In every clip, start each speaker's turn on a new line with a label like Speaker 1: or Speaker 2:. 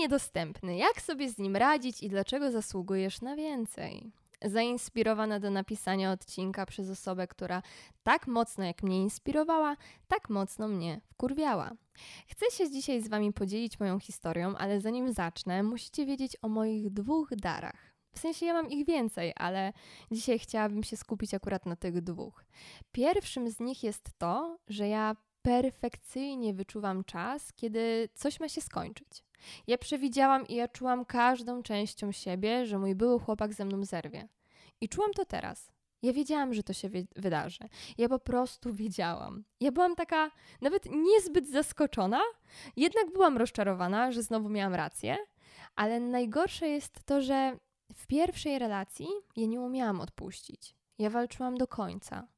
Speaker 1: niedostępny. Jak sobie z nim radzić i dlaczego zasługujesz na więcej? Zainspirowana do napisania odcinka przez osobę, która tak mocno jak mnie inspirowała, tak mocno mnie wkurwiała. Chcę się dzisiaj z Wami podzielić moją historią, ale zanim zacznę, musicie wiedzieć o moich dwóch darach. W sensie ja mam ich więcej, ale dzisiaj chciałabym się skupić akurat na tych dwóch. Pierwszym z nich jest to, że ja perfekcyjnie wyczuwam czas, kiedy coś ma się skończyć. Ja przewidziałam i ja czułam każdą częścią siebie, że mój były chłopak ze mną zerwie. I czułam to teraz. Ja wiedziałam, że to się wydarzy. Ja po prostu wiedziałam. Ja byłam taka nawet niezbyt zaskoczona, jednak byłam rozczarowana, że znowu miałam rację, ale najgorsze jest to, że w pierwszej relacji ja nie umiałam odpuścić. Ja walczyłam do końca.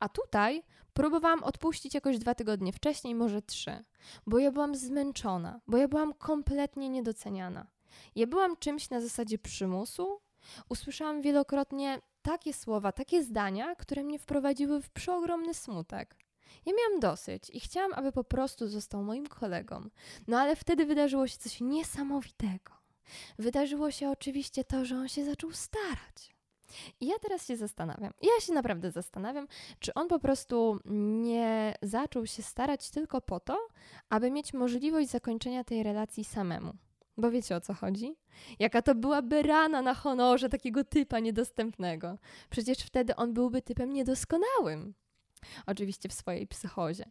Speaker 1: A tutaj próbowałam odpuścić jakoś dwa tygodnie wcześniej, może trzy, bo ja byłam zmęczona, bo ja byłam kompletnie niedoceniana. Ja byłam czymś na zasadzie przymusu. Usłyszałam wielokrotnie takie słowa, takie zdania, które mnie wprowadziły w przeogromny smutek. Ja miałam dosyć i chciałam, aby po prostu został moim kolegą. No ale wtedy wydarzyło się coś niesamowitego. Wydarzyło się oczywiście to, że on się zaczął starać. I ja teraz się zastanawiam, ja się naprawdę zastanawiam, czy on po prostu nie zaczął się starać tylko po to, aby mieć możliwość zakończenia tej relacji samemu. Bo wiecie o co chodzi? Jaka to byłaby rana na honorze takiego typa niedostępnego. Przecież wtedy on byłby typem niedoskonałym. Oczywiście w swojej psychozie.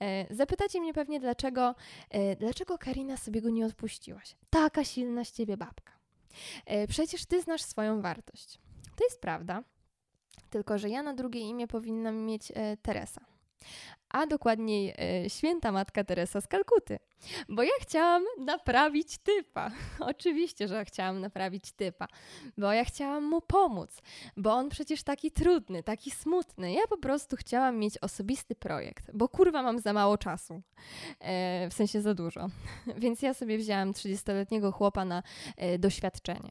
Speaker 1: E, zapytacie mnie pewnie, dlaczego, e, dlaczego Karina sobie go nie odpuściłaś? Taka silna z ciebie babka. E, przecież ty znasz swoją wartość. To jest prawda, tylko że ja na drugie imię powinnam mieć Teresa a dokładniej e, święta matka Teresa z Kalkuty. Bo ja chciałam naprawić typa. Oczywiście, że chciałam naprawić typa, bo ja chciałam mu pomóc, bo on przecież taki trudny, taki smutny. Ja po prostu chciałam mieć osobisty projekt, bo kurwa mam za mało czasu. E, w sensie za dużo. Więc ja sobie wzięłam 30-letniego chłopa na e, doświadczenie.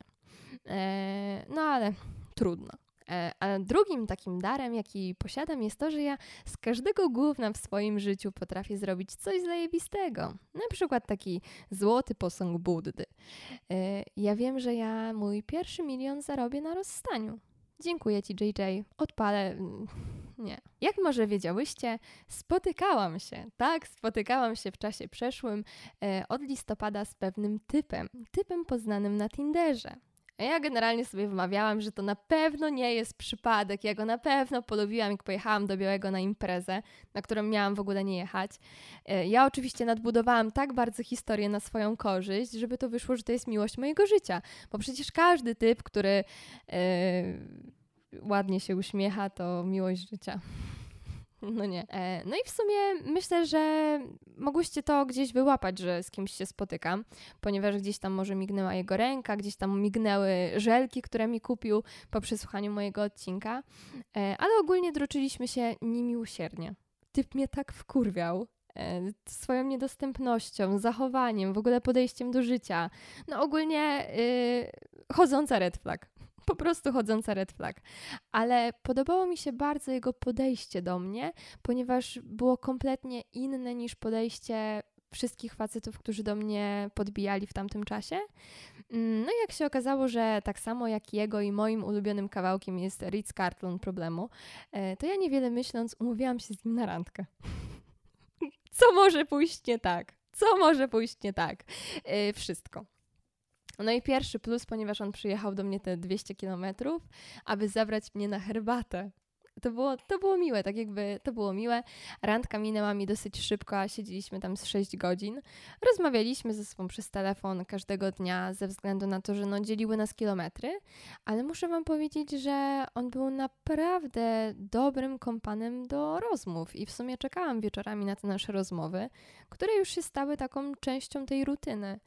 Speaker 1: E, no ale trudno. E, a drugim takim darem, jaki posiadam, jest to, że ja z każdego gówna w swoim życiu potrafię zrobić coś zajebistego. Na przykład taki złoty posąg Buddy. E, ja wiem, że ja mój pierwszy milion zarobię na rozstaniu. Dziękuję Ci, JJ. Odpalę. Mm, nie. Jak może wiedziałyście, spotykałam się, tak, spotykałam się w czasie przeszłym e, od listopada z pewnym typem, typem poznanym na Tinderze. Ja generalnie sobie wmawiałam, że to na pewno nie jest przypadek. Ja go na pewno polubiłam, jak pojechałam do Białego na imprezę, na którą miałam w ogóle nie jechać. E, ja oczywiście nadbudowałam tak bardzo historię na swoją korzyść, żeby to wyszło, że to jest miłość mojego życia. Bo przecież każdy typ, który yy, ładnie się uśmiecha, to miłość życia. No nie. E, no i w sumie myślę, że mogłyście to gdzieś wyłapać, że z kimś się spotykam, ponieważ gdzieś tam może mignęła jego ręka, gdzieś tam mignęły żelki, które mi kupił po przesłuchaniu mojego odcinka, e, ale ogólnie droczyliśmy się niemiłosiernie. Typ mnie tak wkurwiał, e, swoją niedostępnością, zachowaniem, w ogóle podejściem do życia. No ogólnie yy, chodząca red flag po prostu chodząca red flag. Ale podobało mi się bardzo jego podejście do mnie, ponieważ było kompletnie inne niż podejście wszystkich facetów, którzy do mnie podbijali w tamtym czasie. Mm, no i jak się okazało, że tak samo jak jego i moim ulubionym kawałkiem jest Ritz Carlton problemu, e, to ja niewiele myśląc umówiłam się z nim na randkę. Co może pójść nie tak? Co może pójść nie tak? E, wszystko. No i pierwszy plus, ponieważ on przyjechał do mnie te 200 kilometrów, aby zabrać mnie na herbatę. To było, to było miłe, tak jakby to było miłe. Randka minęła mi dosyć szybko, a siedzieliśmy tam z 6 godzin. Rozmawialiśmy ze sobą przez telefon każdego dnia ze względu na to, że no, dzieliły nas kilometry, ale muszę Wam powiedzieć, że on był naprawdę dobrym kompanem do rozmów i w sumie czekałam wieczorami na te nasze rozmowy, które już się stały taką częścią tej rutyny.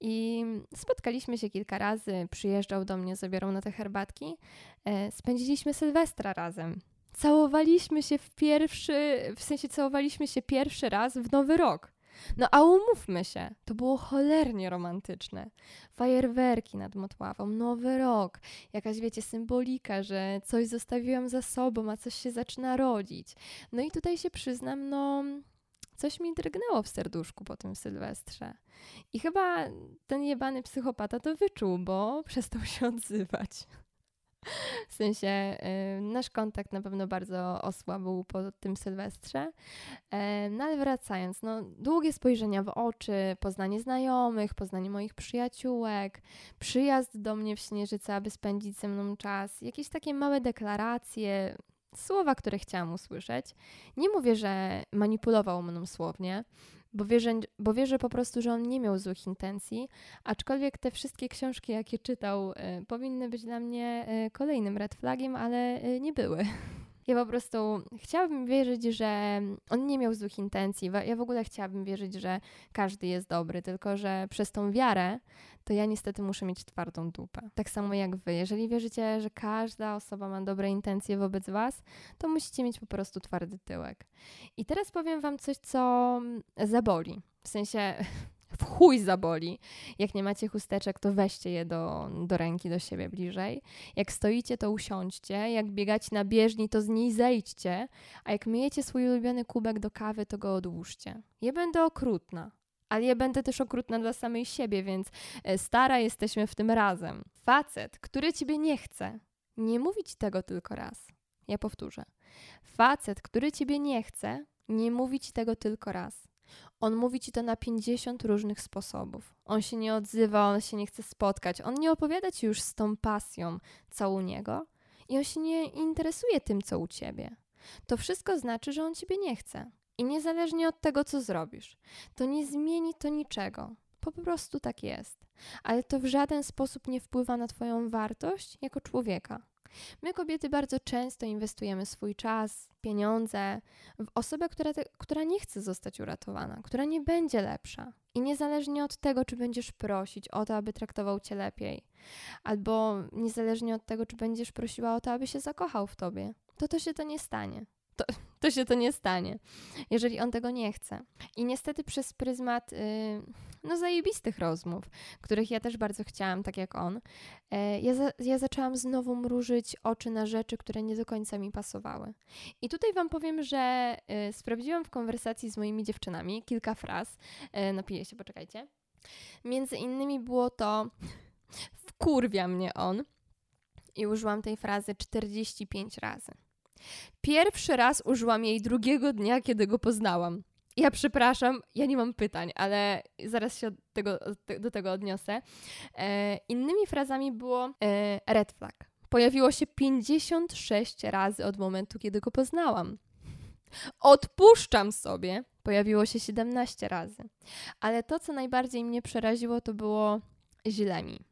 Speaker 1: I spotkaliśmy się kilka razy, przyjeżdżał do mnie, zabierał na te herbatki. E, spędziliśmy Sylwestra razem. Całowaliśmy się w pierwszy, w sensie całowaliśmy się pierwszy raz w nowy rok. No a umówmy się, to było cholernie romantyczne. Fajerwerki nad Motławą, nowy rok, jakaś wiecie, symbolika, że coś zostawiłam za sobą, a coś się zaczyna rodzić. No i tutaj się przyznam, no coś mi drgnęło w serduszku po tym Sylwestrze. I chyba ten jebany psychopata to wyczuł, bo przestał się odzywać. W sensie y, nasz kontakt na pewno bardzo osłabł po tym Sylwestrze. Y, no ale wracając, no, długie spojrzenia w oczy, poznanie znajomych, poznanie moich przyjaciółek, przyjazd do mnie w Śnieżyce, aby spędzić ze mną czas, jakieś takie małe deklaracje, słowa, które chciałam usłyszeć. Nie mówię, że manipulował mną słownie, bo wierzę, bo wierzę po prostu, że on nie miał złych intencji, aczkolwiek te wszystkie książki, jakie czytał, y, powinny być dla mnie y, kolejnym red flagiem, ale y, nie były. Ja po prostu chciałabym wierzyć, że on nie miał złych intencji. Ja w ogóle chciałabym wierzyć, że każdy jest dobry, tylko że przez tą wiarę to ja niestety muszę mieć twardą dupę. Tak samo jak wy. Jeżeli wierzycie, że każda osoba ma dobre intencje wobec was, to musicie mieć po prostu twardy tyłek. I teraz powiem wam coś, co zaboli. W sensie w chuj zaboli. Jak nie macie chusteczek, to weźcie je do, do ręki, do siebie bliżej. Jak stoicie, to usiądźcie. Jak biegacie na bieżni, to z niej zejdźcie. A jak myjecie swój ulubiony kubek do kawy, to go odłóżcie. Ja będę okrutna. Ale ja będę też okrutna dla samej siebie, więc e, stara jesteśmy w tym razem. Facet, który ciebie nie chce, nie mówi ci tego tylko raz. Ja powtórzę. Facet, który ciebie nie chce, nie mówi ci tego tylko raz. On mówi ci to na 50 różnych sposobów. On się nie odzywa, on się nie chce spotkać, on nie opowiada ci już z tą pasją, co u niego i on się nie interesuje tym, co u ciebie. To wszystko znaczy, że on ciebie nie chce. I niezależnie od tego, co zrobisz, to nie zmieni to niczego. Po prostu tak jest. Ale to w żaden sposób nie wpływa na Twoją wartość jako człowieka. My, kobiety, bardzo często inwestujemy swój czas, pieniądze w osobę, która, te, która nie chce zostać uratowana, która nie będzie lepsza. I niezależnie od tego, czy będziesz prosić o to, aby traktował cię lepiej, albo niezależnie od tego, czy będziesz prosiła o to, aby się zakochał w tobie, to to się to nie stanie to, to się to nie stanie, jeżeli on tego nie chce. I niestety przez pryzmat yy, no zajebistych rozmów, których ja też bardzo chciałam, tak jak on, yy, ja, za, ja zaczęłam znowu mrużyć oczy na rzeczy, które nie do końca mi pasowały. I tutaj wam powiem, że yy, sprawdziłam w konwersacji z moimi dziewczynami kilka fraz. Yy, napiję się, poczekajcie. Między innymi było to wkurwia mnie on. I użyłam tej frazy 45 razy. Pierwszy raz użyłam jej drugiego dnia, kiedy go poznałam. Ja przepraszam, ja nie mam pytań, ale zaraz się tego, do tego odniosę. E, innymi frazami było e, red flag. Pojawiło się 56 razy od momentu, kiedy go poznałam. Odpuszczam sobie. Pojawiło się 17 razy. Ale to, co najbardziej mnie przeraziło, to było źle mi.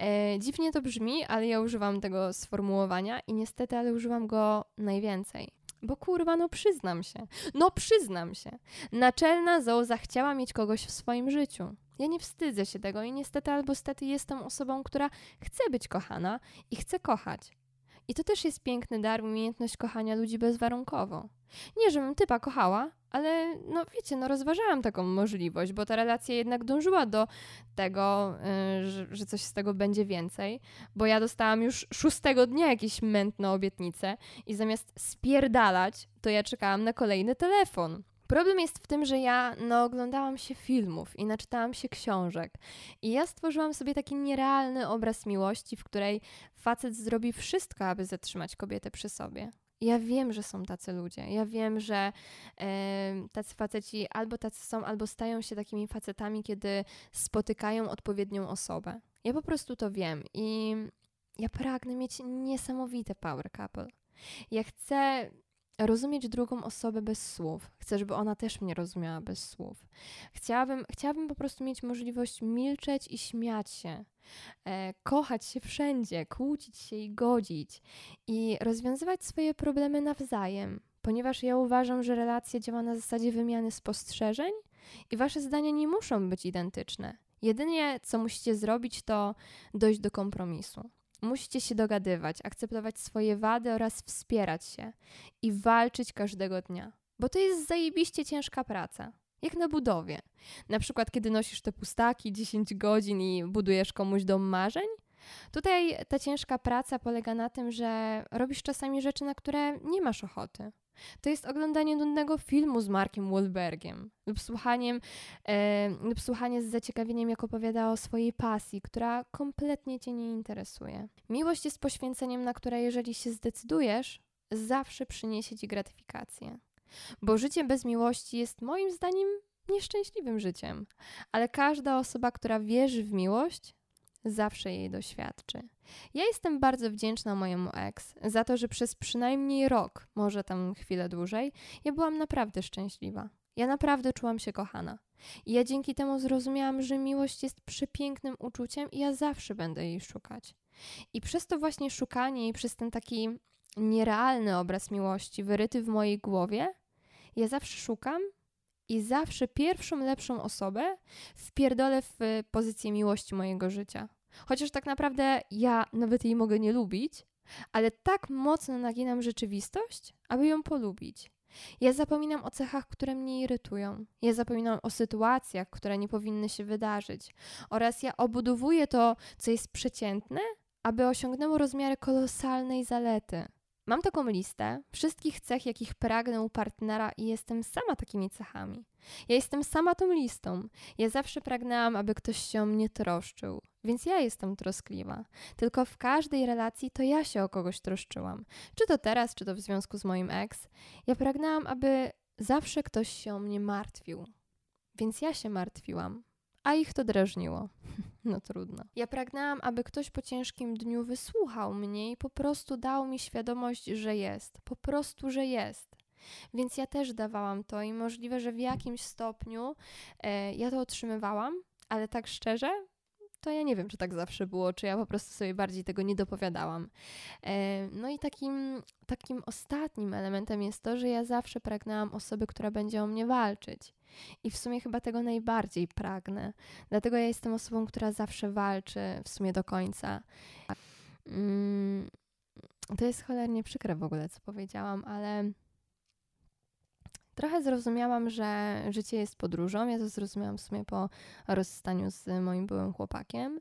Speaker 1: E, dziwnie to brzmi, ale ja używam tego sformułowania i niestety, ale używam go najwięcej. Bo kurwa, no przyznam się. No przyznam się. Naczelna Zołza chciała mieć kogoś w swoim życiu. Ja nie wstydzę się tego i niestety albo stety jestem osobą, która chce być kochana i chce kochać. I to też jest piękny dar, umiejętność kochania ludzi bezwarunkowo. Nie, żebym typa kochała, ale no wiecie, no rozważałam taką możliwość, bo ta relacja jednak dążyła do tego, yy, że, że, coś z tego będzie więcej, bo ja dostałam już szóstego dnia jakieś mętne obietnice i zamiast spierdalać, to ja czekałam na kolejny telefon. Problem jest w tym, że ja no, oglądałam się filmów i naczytałam się książek. I ja stworzyłam sobie taki nierealny obraz miłości, w której facet zrobi wszystko, aby zatrzymać kobietę przy sobie. Ja wiem, że są tacy ludzie. Ja wiem, że e, tacy faceci albo tacy są, albo stają się takimi facetami, kiedy spotykają odpowiednią osobę. Ja po prostu to wiem i ja pragnę mieć niesamowite power couple. Ja chcę rozumieć drugą osobę bez słów. Chcę, żeby ona też mnie rozumiała bez słów. Chciałabym, chciałabym po prostu mieć możliwość milczeć i śmiać się, e, kochać się wszędzie, kłócić się i godzić i rozwiązywać swoje problemy nawzajem, ponieważ ja uważam, że relacja działa na zasadzie wymiany spostrzeżeń i wasze zdania nie muszą być identyczne. Jedynie co musicie zrobić, to dojść do kompromisu. Musicie się dogadywać, akceptować swoje wady oraz wspierać się i walczyć każdego dnia. Bo to jest zajebiście ciężka praca. Jak na budowie. Na przykład, kiedy nosisz te pustaki 10 godzin i budujesz komuś dom marzeń. Tutaj ta ciężka praca polega na tym, że robisz czasami rzeczy, na które nie masz ochoty. To jest oglądanie nudnego filmu z Markiem Wahlbergiem lub, słuchaniem, e, lub słuchanie z zaciekawieniem, jak opowiada o swojej pasji, która kompletnie cię nie interesuje. Miłość jest poświęceniem, na które jeżeli się zdecydujesz, zawsze przyniesie ci gratyfikację. Bo życie bez miłości jest moim zdaniem nieszczęśliwym życiem, ale każda osoba, która wierzy w miłość, zawsze jej doświadczy. Ja jestem bardzo wdzięczna mojemu ex za to, że przez przynajmniej rok, może tam chwilę dłużej, ja byłam naprawdę szczęśliwa. Ja naprawdę czułam się kochana. I ja dzięki temu zrozumiałam, że miłość jest przepięknym uczuciem i ja zawsze będę jej szukać. I przez to właśnie szukanie i przez ten taki nierealny obraz miłości wyryty w mojej głowie, ja zawsze szukam i zawsze pierwszą lepszą osobę wpierdolę w pozycję miłości mojego życia. Chociaż tak naprawdę ja nawet jej mogę nie lubić, ale tak mocno naginam rzeczywistość, aby ją polubić. Ja zapominam o cechach, które mnie irytują. Ja zapominam o sytuacjach, które nie powinny się wydarzyć. Oraz ja obudowuję to, co jest przeciętne, aby osiągnęło rozmiary kolosalnej zalety. Mam taką listę wszystkich cech, jakich pragnę u partnera i jestem sama takimi cechami. Ja jestem sama tą listą. Ja zawsze pragnęłam, aby ktoś się o mnie troszczył, więc ja jestem troskliwa. Tylko w każdej relacji to ja się o kogoś troszczyłam. Czy to teraz, czy to w związku z moim ex. Ja pragnęłam, aby zawsze ktoś się o mnie martwił. Więc ja się martwiłam a ich to drażniło. No trudno. Ja pragnęłam, aby ktoś po ciężkim dniu wysłuchał mnie i po prostu dał mi świadomość, że jest. Po prostu, że jest. Więc ja też dawałam to i możliwe, że w jakimś stopniu e, ja to otrzymywałam, ale tak szczerze, to ja nie wiem, czy tak zawsze było, czy ja po prostu sobie bardziej tego nie dopowiadałam. E, no i takim, takim ostatnim elementem jest to, że ja zawsze pragnęłam osoby, która będzie o mnie walczyć. I w sumie chyba tego najbardziej pragnę. Dlatego ja jestem osobą, która zawsze walczy w sumie do końca. Mm, to jest cholernie przykre w ogóle, co powiedziałam, ale trochę zrozumiałam, że życie jest podróżą. Ja to zrozumiałam w sumie po rozstaniu z moim byłym chłopakiem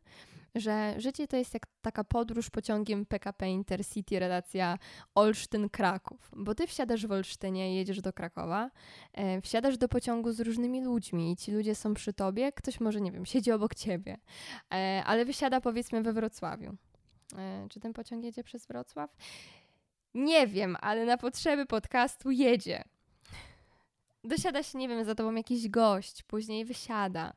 Speaker 1: że życie to jest jak taka podróż pociągiem PKP Intercity, relacja Olsztyn-Kraków. Bo ty wsiadasz w Olsztynie jedziesz do Krakowa, e, wsiadasz do pociągu z różnymi ludźmi i ci ludzie są przy tobie, ktoś może, nie wiem, siedzi obok ciebie, e, ale wysiada powiedzmy we Wrocławiu. E, czy ten pociąg jedzie przez Wrocław? Nie wiem, ale na potrzeby podcastu jedzie. Dosiada się, nie wiem, za tobą jakiś gość, później wysiada.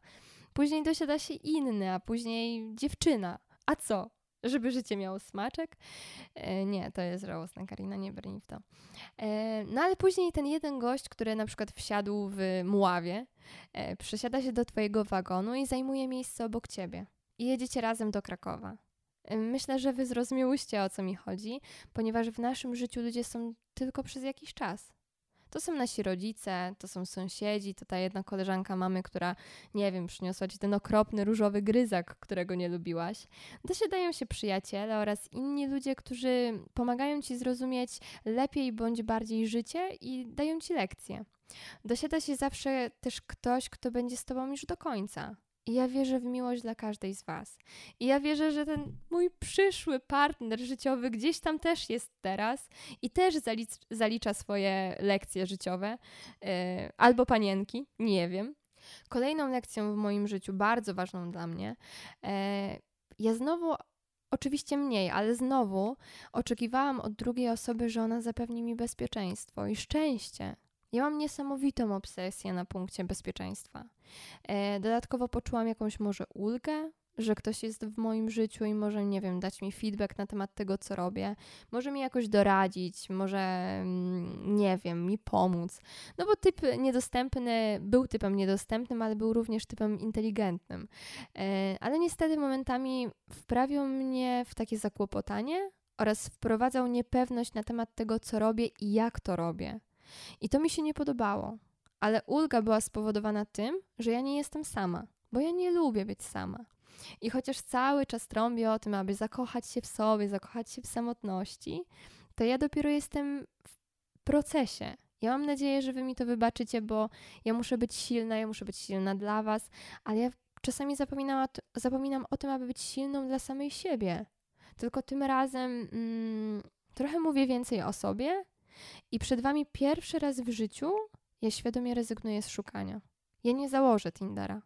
Speaker 1: Później dosiada się inny, a później dziewczyna. A co? Żeby życie miało smaczek? E, nie, to jest żałosne, Karina, nie brnij w to. E, no ale później ten jeden gość, który na przykład wsiadł w Muławie, e, przesiada się do twojego wagonu i zajmuje miejsce obok ciebie. I jedziecie razem do Krakowa. E, myślę, że wy zrozumiałyście o co mi chodzi, ponieważ w naszym życiu ludzie są tylko przez jakiś czas. To są nasi rodzice, to są sąsiedzi, to ta jedna koleżanka mamy, która, nie wiem, przyniosła ci ten okropny różowy gryzak, którego nie lubiłaś. Dosiadają się przyjaciele oraz inni ludzie, którzy pomagają ci zrozumieć lepiej bądź bardziej życie i dają ci lekcje. Dosiada się zawsze też ktoś, kto będzie z tobą już do końca. I ja wierzę w miłość dla każdej z Was. I ja wierzę, że ten mój przyszły partner życiowy gdzieś tam też jest teraz i też zalic- zalicza swoje lekcje życiowe, yy, albo panienki, nie wiem. Kolejną lekcją w moim życiu, bardzo ważną dla mnie, yy, ja znowu Oczywiście mniej, ale znowu oczekiwałam od drugiej osoby, że ona zapewni mi bezpieczeństwo i szczęście. Ja mam niesamowitą obsesję na punkcie bezpieczeństwa. E, dodatkowo poczułam jakąś może ulgę, że ktoś jest w moim życiu i może, nie wiem, dać mi feedback na temat tego, co robię, może mi jakoś doradzić, może, mm, nie wiem, mi pomóc. No bo typ niedostępny był typem niedostępnym, ale był również typem inteligentnym. E, ale niestety momentami wprawiał mnie w takie zakłopotanie oraz wprowadzał niepewność na temat tego, co robię i jak to robię. I to mi się nie podobało. Ale ulga była spowodowana tym, że ja nie jestem sama, bo ja nie lubię być sama. I chociaż cały czas trąbię o tym, aby zakochać się w sobie, zakochać się w samotności, to ja dopiero jestem w procesie. Ja mam nadzieję, że wy mi to wybaczycie, bo ja muszę być silna, ja muszę być silna dla was, ale ja czasami zapominam, o tym, aby być silną dla samej siebie. Tylko tym razem mm, trochę mówię więcej o sobie, I przed wami pierwszy raz w życiu ja świadomie rezygnuję z szukania. Ja nie założę Tindera.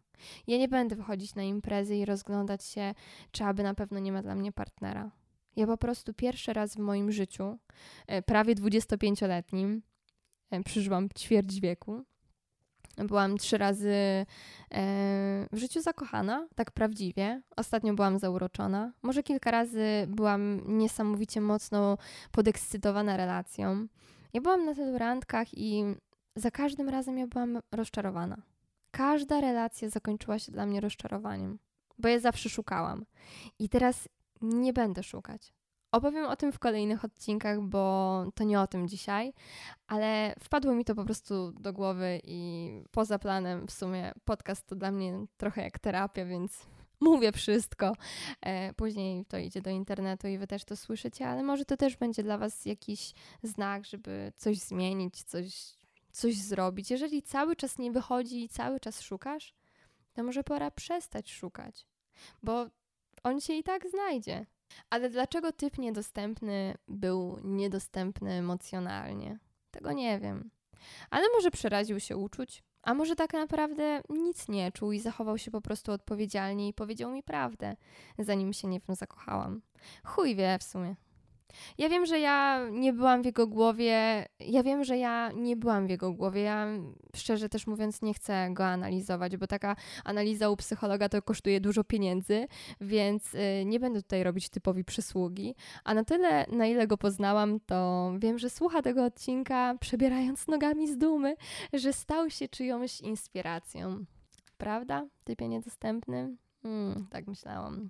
Speaker 1: Ja nie będę wychodzić na imprezy i rozglądać się, czy aby na pewno nie ma dla mnie partnera. Ja po prostu pierwszy raz w moim życiu, e, prawie 25-letnim, e, przeżyłam ćwierć wieku. Byłam trzy razy e, w życiu zakochana, tak prawdziwie. Ostatnio byłam zauroczona. Może kilka razy byłam niesamowicie mocno podekscytowana relacją. Ja byłam na tylu randkach i za każdym razem ja byłam rozczarowana. Każda relacja zakończyła się dla mnie rozczarowaniem, bo ja zawsze szukałam. I teraz nie będę szukać. Opowiem o tym w kolejnych odcinkach, bo to nie o tym dzisiaj, ale wpadło mi to po prostu do głowy i poza planem w sumie podcast to dla mnie trochę jak terapia, więc mówię wszystko. E, później to idzie do internetu i wy też to słyszycie, ale może to też będzie dla was jakiś znak, żeby coś zmienić, coś, coś zrobić. Jeżeli cały czas nie wychodzi i cały czas szukasz, to może pora przestać szukać, bo on się i tak znajdzie. Ale dlaczego typ niedostępny był niedostępny emocjonalnie? Tego nie wiem. Ale może przeraził się uczuć, a może tak naprawdę nic nie czuł i zachował się po prostu odpowiedzialnie i powiedział mi prawdę, zanim się nie wiem zakochałam. Chuj wie w sumie. Ja wiem, że ja nie byłam w jego głowie. Ja wiem, że ja nie byłam w jego głowie. Ja szczerze też mówiąc nie chcę go analizować, bo taka analiza u psychologa to kosztuje dużo pieniędzy, więc y, nie będę tutaj robić typowi przysługi. A na tyle, na ile go poznałam, to wiem, że słucha tego odcinka przebierając nogami z dumy, że stał się czyjąś inspiracją. Prawda? Typie niedostępny? Hmm, tak myślałam.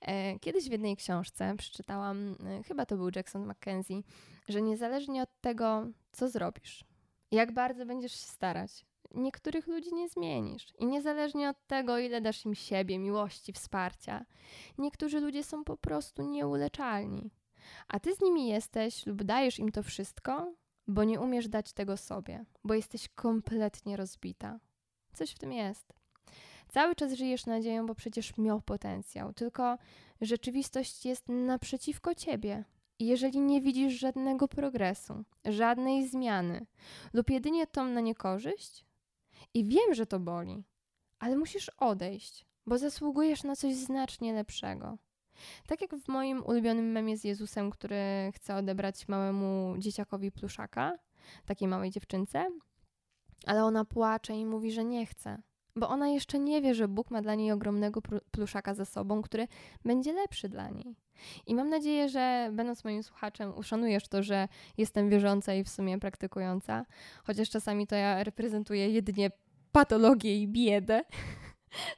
Speaker 1: E, kiedyś w jednej książce przeczytałam, e, chyba to był Jackson Mackenzie, że niezależnie od tego, co zrobisz, jak bardzo będziesz się starać, niektórych ludzi nie zmienisz. I niezależnie od tego, ile dasz im siebie, miłości, wsparcia, niektórzy ludzie są po prostu nieuleczalni. A ty z nimi jesteś lub dajesz im to wszystko, bo nie umiesz dać tego sobie, bo jesteś kompletnie rozbita. Coś w tym jest. Cały czas żyjesz nadzieją, bo przecież miał potencjał, tylko rzeczywistość jest naprzeciwko ciebie. I jeżeli nie widzisz żadnego progresu, żadnej zmiany, lub jedynie tą na niekorzyść, i wiem, że to boli, ale musisz odejść, bo zasługujesz na coś znacznie lepszego. Tak jak w moim ulubionym memie z Jezusem, który chce odebrać małemu dzieciakowi pluszaka, takiej małej dziewczynce, ale ona płacze i mówi, że nie chce, bo ona jeszcze nie wie, że Bóg ma dla niej ogromnego pluszaka za sobą, który będzie lepszy dla niej. I mam nadzieję, że będąc moim słuchaczem, uszanujesz to, że jestem wierząca i w sumie praktykująca, chociaż czasami to ja reprezentuję jedynie patologię i biedę.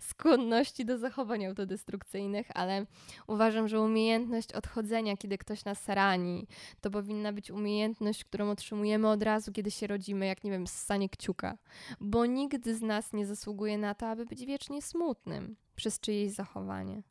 Speaker 1: Skłonności do zachowań autodestrukcyjnych, ale uważam, że umiejętność odchodzenia, kiedy ktoś nas rani, to powinna być umiejętność, którą otrzymujemy od razu, kiedy się rodzimy, jak nie wiem, ssanie kciuka. Bo nikt z nas nie zasługuje na to, aby być wiecznie smutnym przez czyjeś zachowanie.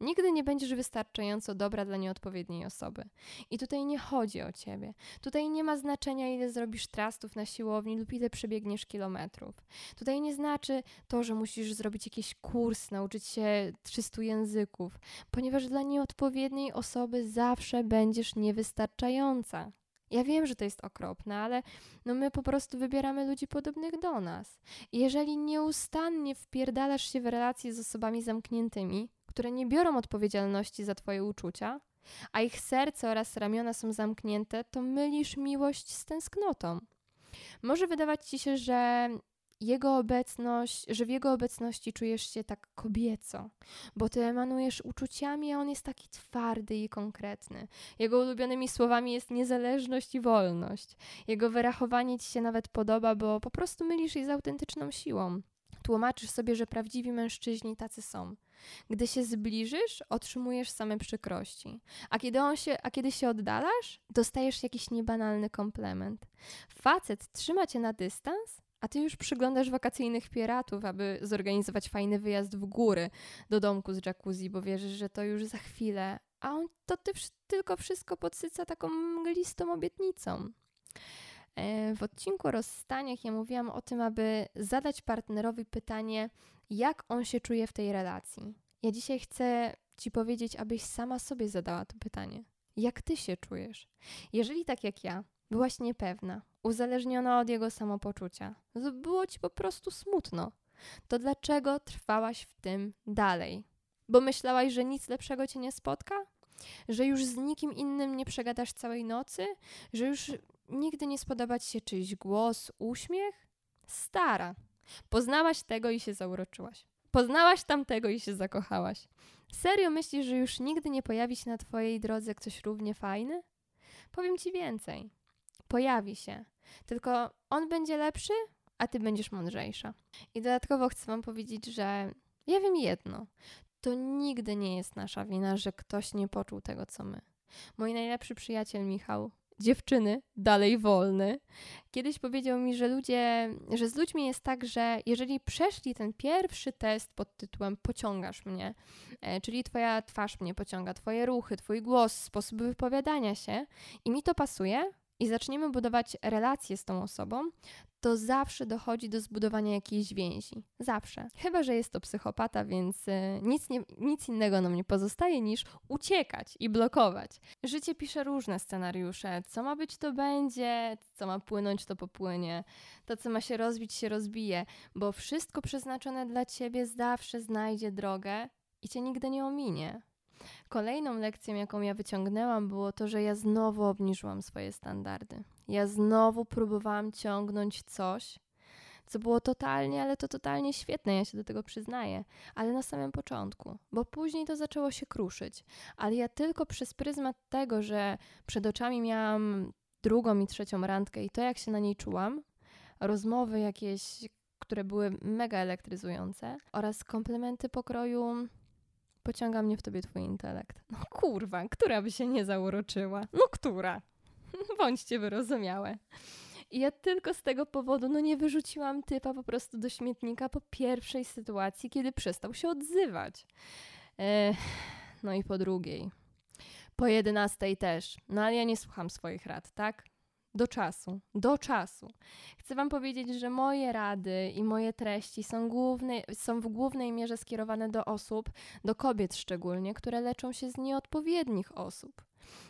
Speaker 1: Nigdy nie będziesz wystarczająco dobra dla nieodpowiedniej osoby. I tutaj nie chodzi o ciebie. Tutaj nie ma znaczenia, ile zrobisz trastów na siłowni lub ile przebiegniesz kilometrów. Tutaj nie znaczy to, że musisz zrobić jakiś kurs, nauczyć się 300 języków, ponieważ dla nieodpowiedniej osoby zawsze będziesz niewystarczająca. Ja wiem, że to jest okropne, ale no my po prostu wybieramy ludzi podobnych do nas. I jeżeli nieustannie wpierdalasz się w relacje z osobami zamkniętymi, które nie biorą odpowiedzialności za Twoje uczucia, a ich serce oraz ramiona są zamknięte, to mylisz miłość z tęsknotą. Może wydawać Ci się, że jego obecność, że w jego obecności czujesz się tak kobieco, bo ty emanujesz uczuciami, a on jest taki twardy i konkretny. Jego ulubionymi słowami jest niezależność i wolność. Jego wyrachowanie ci się nawet podoba, bo po prostu mylisz je z autentyczną siłą. Tłumaczysz sobie, że prawdziwi mężczyźni tacy są. Gdy się zbliżysz, otrzymujesz same przykrości. A kiedy, on się, a kiedy się oddalasz, dostajesz jakiś niebanalny komplement. Facet trzyma cię na dystans, a ty już przyglądasz wakacyjnych piratów, aby zorganizować fajny wyjazd w góry do domku z jacuzzi, bo wierzysz, że to już za chwilę, a on to ty tylko wszystko podsyca taką mglistą obietnicą. E, w odcinku o rozstaniach ja mówiłam o tym, aby zadać partnerowi pytanie, jak on się czuje w tej relacji. Ja dzisiaj chcę Ci powiedzieć, abyś sama sobie zadała to pytanie. Jak Ty się czujesz? Jeżeli tak jak ja, Byłaś niepewna, uzależniona od jego samopoczucia. Było ci po prostu smutno. To dlaczego trwałaś w tym dalej? Bo myślałaś, że nic lepszego cię nie spotka? Że już z nikim innym nie przegadasz całej nocy? Że już nigdy nie spodoba ci się czyjś głos, uśmiech? Stara. Poznałaś tego i się zauroczyłaś. Poznałaś tamtego i się zakochałaś. Serio myślisz, że już nigdy nie pojawi się na twojej drodze ktoś równie fajny? Powiem ci więcej. Pojawi się. Tylko on będzie lepszy, a ty będziesz mądrzejsza. I dodatkowo chcę wam powiedzieć, że ja wiem jedno. To nigdy nie jest nasza wina, że ktoś nie poczuł tego, co my. Mój najlepszy przyjaciel Michał dziewczyny dalej wolny. Kiedyś powiedział mi, że ludzie, że z ludźmi jest tak, że jeżeli przeszli ten pierwszy test pod tytułem pociągasz mnie, e, czyli twoja twarz mnie pociąga, twoje ruchy, twój głos, sposób wypowiadania się i mi to pasuje, i zaczniemy budować relacje z tą osobą, to zawsze dochodzi do zbudowania jakiejś więzi. Zawsze. Chyba, że jest to psychopata, więc e, nic, nie, nic innego nam nie pozostaje niż uciekać i blokować. Życie pisze różne scenariusze. Co ma być, to będzie, co ma płynąć, to popłynie. To, co ma się rozbić, się rozbije, bo wszystko przeznaczone dla ciebie zawsze znajdzie drogę i cię nigdy nie ominie. Kolejną lekcją, jaką ja wyciągnęłam, było to, że ja znowu obniżyłam swoje standardy. Ja znowu próbowałam ciągnąć coś, co było totalnie, ale to totalnie świetne, ja się do tego przyznaję, ale na samym początku, bo później to zaczęło się kruszyć. Ale ja tylko przez pryzmat tego, że przed oczami miałam drugą i trzecią randkę i to, jak się na niej czułam, rozmowy jakieś, które były mega elektryzujące oraz komplementy pokroju pociąga mnie w tobie twój intelekt. No kurwa, która by się nie zauroczyła? No która? Bądźcie wyrozumiałe. I ja tylko z tego powodu, no nie wyrzuciłam typa po prostu do śmietnika po pierwszej sytuacji, kiedy przestał się odzywać. no i po drugiej. Po jedenastej też. No ale ja nie słucham swoich rad, tak? Do czasu, do czasu. Chcę Wam powiedzieć, że moje rady i moje treści są, główne, są w głównej mierze skierowane do osób, do kobiet szczególnie, które leczą się z nieodpowiednich osób.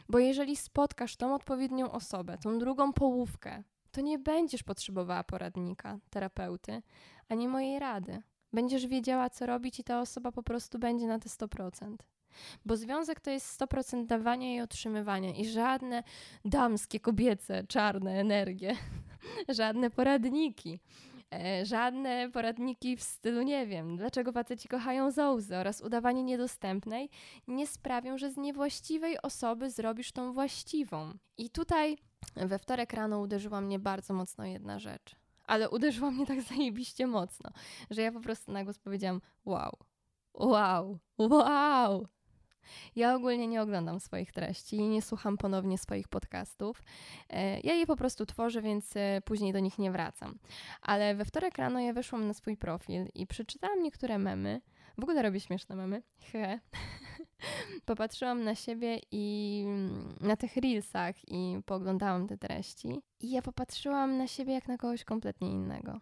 Speaker 1: Bo jeżeli spotkasz tą odpowiednią osobę, tą drugą połówkę, to nie będziesz potrzebowała poradnika, terapeuty, ani mojej rady. Będziesz wiedziała, co robić, i ta osoba po prostu będzie na te 100%. Bo związek to jest 100% dawania i otrzymywania i żadne damskie, kobiece, czarne energie, żadne poradniki. E, żadne poradniki w stylu, nie wiem, dlaczego faceci kochają zołzy oraz udawanie niedostępnej nie sprawią, że z niewłaściwej osoby zrobisz tą właściwą. I tutaj we wtorek rano uderzyła mnie bardzo mocno jedna rzecz. Ale uderzyła mnie tak zajebiście mocno, że ja po prostu na głos powiedziałam wow, wow, wow, ja ogólnie nie oglądam swoich treści nie słucham ponownie swoich podcastów. E, ja je po prostu tworzę, więc e, później do nich nie wracam. Ale we wtorek rano ja weszłam na swój profil i przeczytałam niektóre memy. W ogóle robię śmieszne memy. He. Popatrzyłam na siebie i mm, na tych reelsach i pooglądałam te treści. I ja popatrzyłam na siebie jak na kogoś kompletnie innego.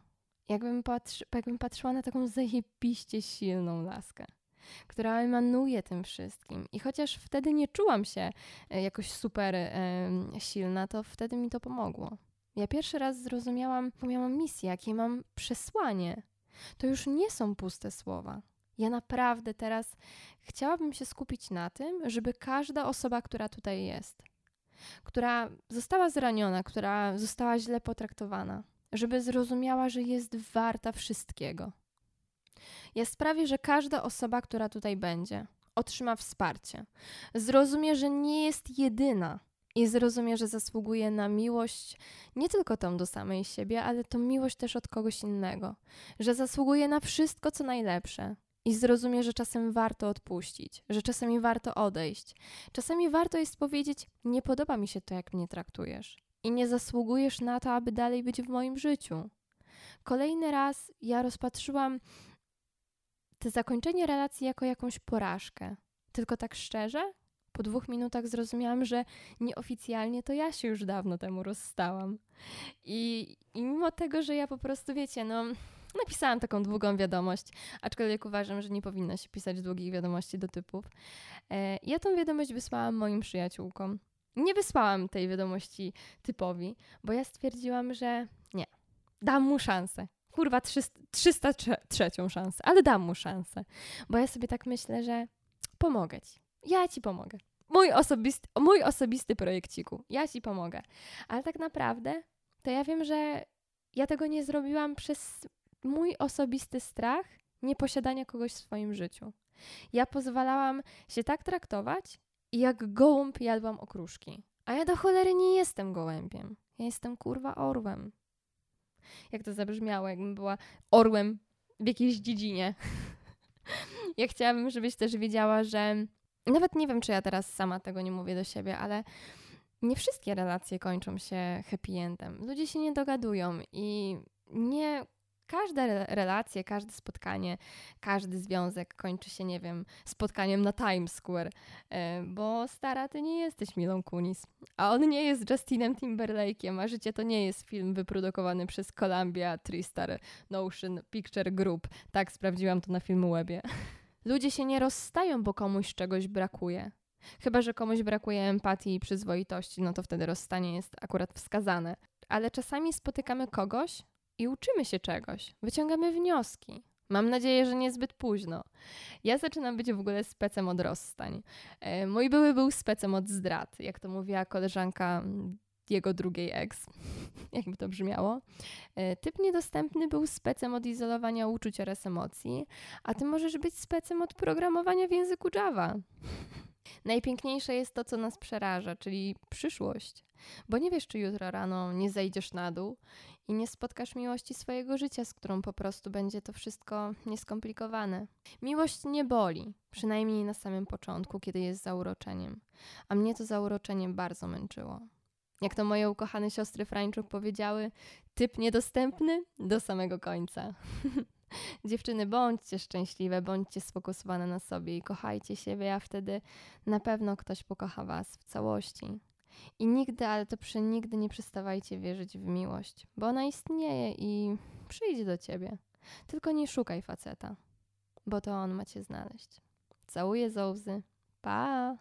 Speaker 1: Jakbym, patrzy, jakbym patrzyła na taką zajebiście silną laskę która emanuje tym wszystkim. I chociaż wtedy nie czułam się e, jakoś super e, silna, to wtedy mi to pomogło. Ja pierwszy raz zrozumiałam, jaką ja mam misję, jakie mam przesłanie. To już nie są puste słowa. Ja naprawdę teraz chciałabym się skupić na tym, żeby każda osoba, która tutaj jest, która została zraniona, która została źle potraktowana, żeby zrozumiała, że jest warta wszystkiego. Ja sprawię, że każda osoba, która tutaj będzie, otrzyma wsparcie. Zrozumie, że nie jest jedyna i zrozumie, że zasługuje na miłość nie tylko tą do samej siebie, ale tą miłość też od kogoś innego. Że zasługuje na wszystko, co najlepsze. I zrozumie, że czasem warto odpuścić, że czasami warto odejść. Czasami warto jest powiedzieć: Nie podoba mi się to, jak mnie traktujesz, i nie zasługujesz na to, aby dalej być w moim życiu. Kolejny raz ja rozpatrzyłam to zakończenie relacji jako jakąś porażkę. Tylko tak szczerze, po dwóch minutach zrozumiałam, że nieoficjalnie to ja się już dawno temu rozstałam. I, I mimo tego, że ja po prostu, wiecie, no, napisałam taką długą wiadomość, aczkolwiek uważam, że nie powinno się pisać długich wiadomości do typów. E, ja tą wiadomość wysłałam moim przyjaciółkom. Nie wysłałam tej wiadomości typowi, bo ja stwierdziłam, że nie, dam mu szansę. Kurwa, 300, 303 szansę, ale dam mu szansę. Bo ja sobie tak myślę, że pomogę ci. Ja ci pomogę. Mój osobisty, mój osobisty projekciku. Ja ci pomogę. Ale tak naprawdę to ja wiem, że ja tego nie zrobiłam przez mój osobisty strach nieposiadania kogoś w swoim życiu. Ja pozwalałam się tak traktować, jak gołąb jadłam okruszki. A ja do cholery nie jestem gołębiem. Ja jestem kurwa orłem. Jak to zabrzmiało, jakbym była orłem w jakiejś dziedzinie. ja chciałabym, żebyś też wiedziała, że nawet nie wiem, czy ja teraz sama tego nie mówię do siebie, ale nie wszystkie relacje kończą się happy endem. Ludzie się nie dogadują i nie każda relacja, każde spotkanie, każdy związek kończy się, nie wiem, spotkaniem na Times Square, e, bo stara, ty nie jesteś Milą Kunis, a on nie jest Justinem Timberlake'iem, a życie to nie jest film wyprodukowany przez Columbia Tristar Notion Picture Group. Tak, sprawdziłam to na Filmwebie. Ludzie się nie rozstają, bo komuś czegoś brakuje. Chyba, że komuś brakuje empatii i przyzwoitości, no to wtedy rozstanie jest akurat wskazane. Ale czasami spotykamy kogoś i uczymy się czegoś, wyciągamy wnioski. Mam nadzieję, że niezbyt późno. Ja zaczynam być w ogóle specem od rozstań. E, mój były był specem od zdrad, jak to mówiła koleżanka jego drugiej ex, jakby to brzmiało. E, typ niedostępny był specem od izolowania uczuć oraz emocji, a ty możesz być specem od programowania w języku Java. Najpiękniejsze jest to, co nas przeraża, czyli przyszłość. Bo nie wiesz, czy jutro rano nie zejdziesz na dół i nie spotkasz miłości swojego życia, z którą po prostu będzie to wszystko nieskomplikowane. Miłość nie boli, przynajmniej na samym początku, kiedy jest zauroczeniem. A mnie to zauroczenie bardzo męczyło. Jak to moje ukochane siostry Frańczuk powiedziały, typ niedostępny do samego końca. Dziewczyny, bądźcie szczęśliwe, bądźcie sfokusowane na sobie i kochajcie siebie, a wtedy na pewno ktoś pokocha Was w całości. I nigdy, ale to przenigdy nie przestawajcie wierzyć w miłość, bo ona istnieje i przyjdzie do ciebie. Tylko nie szukaj faceta, bo to on ma cię znaleźć. Całuję z Pa!